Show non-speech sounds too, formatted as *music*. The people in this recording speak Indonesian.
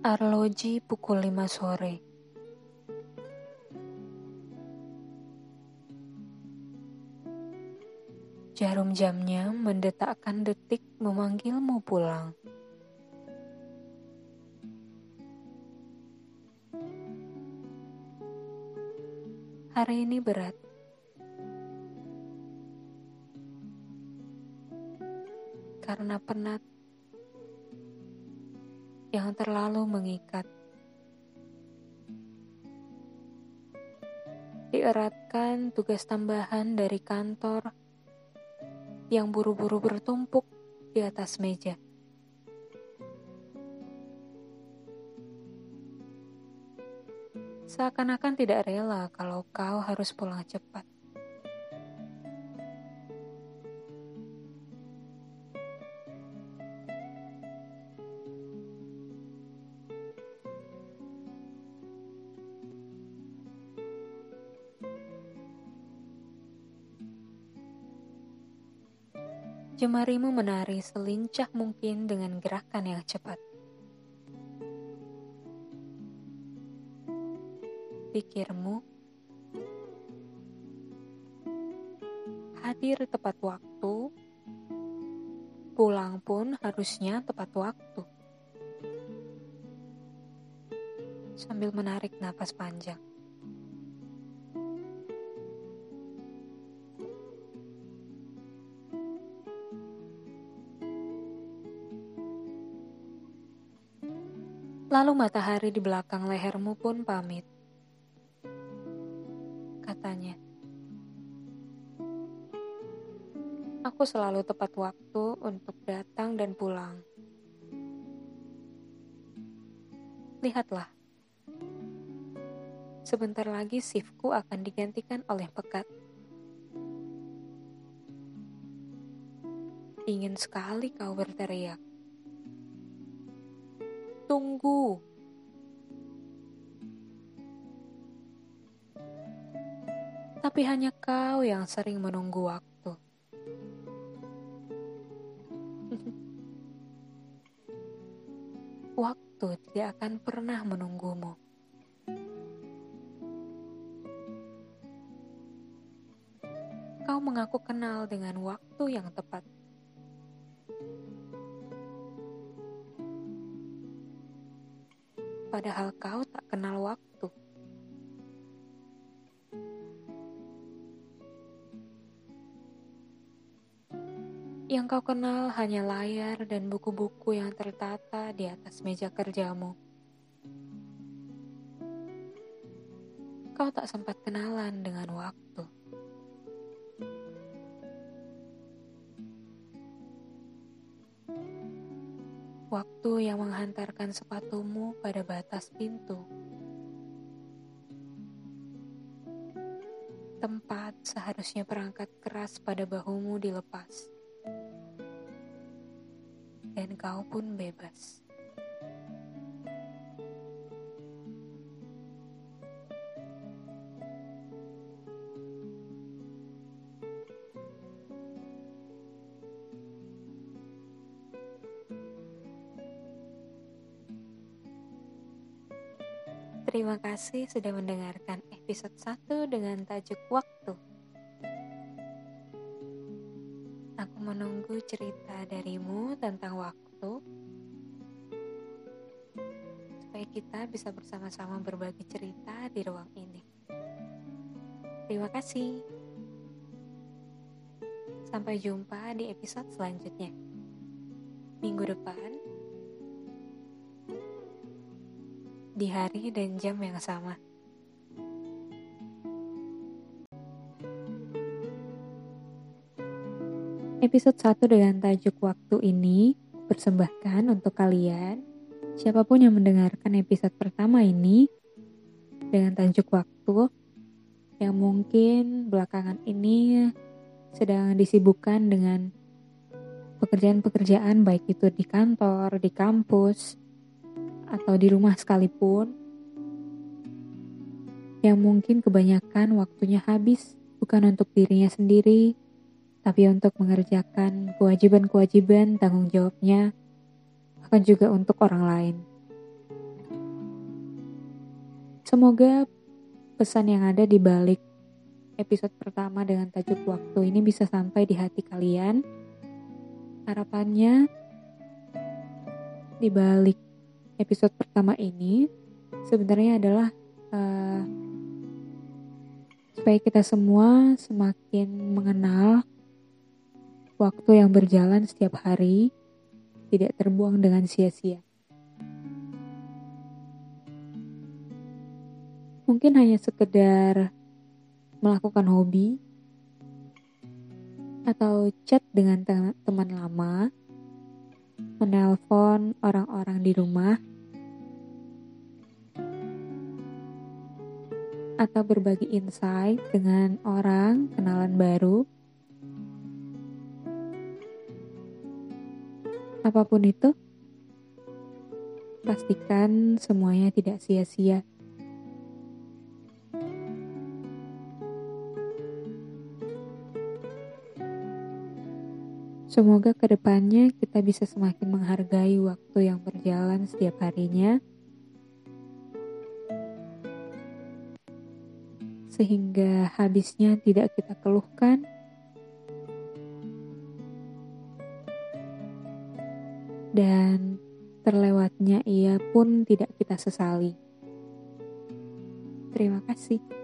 Arloji pukul 5 sore. Jarum jamnya mendetakkan detik memanggilmu pulang. Hari ini berat. Karena penat yang terlalu mengikat. Dieratkan tugas tambahan dari kantor yang buru-buru bertumpuk di atas meja. Seakan-akan tidak rela kalau kau harus pulang cepat. Jemarimu menari selincah mungkin dengan gerakan yang cepat. Pikirmu hadir tepat waktu, pulang pun harusnya tepat waktu. Sambil menarik napas panjang. Lalu matahari di belakang lehermu pun pamit. Katanya, Aku selalu tepat waktu untuk datang dan pulang. Lihatlah, sebentar lagi shiftku akan digantikan oleh pekat. Ingin sekali kau berteriak tunggu. Tapi hanya kau yang sering menunggu waktu. *laughs* waktu tidak akan pernah menunggumu. Kau mengaku kenal dengan waktu yang tepat. Padahal kau tak kenal waktu. Yang kau kenal hanya layar dan buku-buku yang tertata di atas meja kerjamu. Kau tak sempat kenalan dengan waktu. Waktu yang menghantarkan sepatumu pada batas pintu. Tempat seharusnya perangkat keras pada bahumu dilepas. Dan kau pun bebas. Terima kasih sudah mendengarkan episode 1 dengan tajuk Waktu. Aku menunggu cerita darimu tentang waktu supaya kita bisa bersama-sama berbagi cerita di ruang ini. Terima kasih. Sampai jumpa di episode selanjutnya. Minggu depan di hari dan jam yang sama. Episode 1 dengan tajuk waktu ini persembahkan untuk kalian, siapa pun yang mendengarkan episode pertama ini dengan tajuk waktu yang mungkin belakangan ini sedang disibukkan dengan pekerjaan-pekerjaan baik itu di kantor, di kampus, atau di rumah sekalipun, yang mungkin kebanyakan waktunya habis bukan untuk dirinya sendiri, tapi untuk mengerjakan kewajiban-kewajiban tanggung jawabnya, akan juga untuk orang lain. Semoga pesan yang ada di balik episode pertama dengan tajuk waktu ini bisa sampai di hati kalian. Harapannya di balik episode pertama ini sebenarnya adalah uh, supaya kita semua semakin mengenal waktu yang berjalan setiap hari tidak terbuang dengan sia-sia. Mungkin hanya sekedar melakukan hobi atau chat dengan teman lama, menelpon orang-orang di rumah, atau berbagi insight dengan orang kenalan baru. Apa pun itu, pastikan semuanya tidak sia-sia. Semoga ke depannya kita bisa semakin menghargai waktu yang berjalan setiap harinya, sehingga habisnya tidak kita keluhkan. Dan terlewatnya ia pun tidak kita sesali. Terima kasih.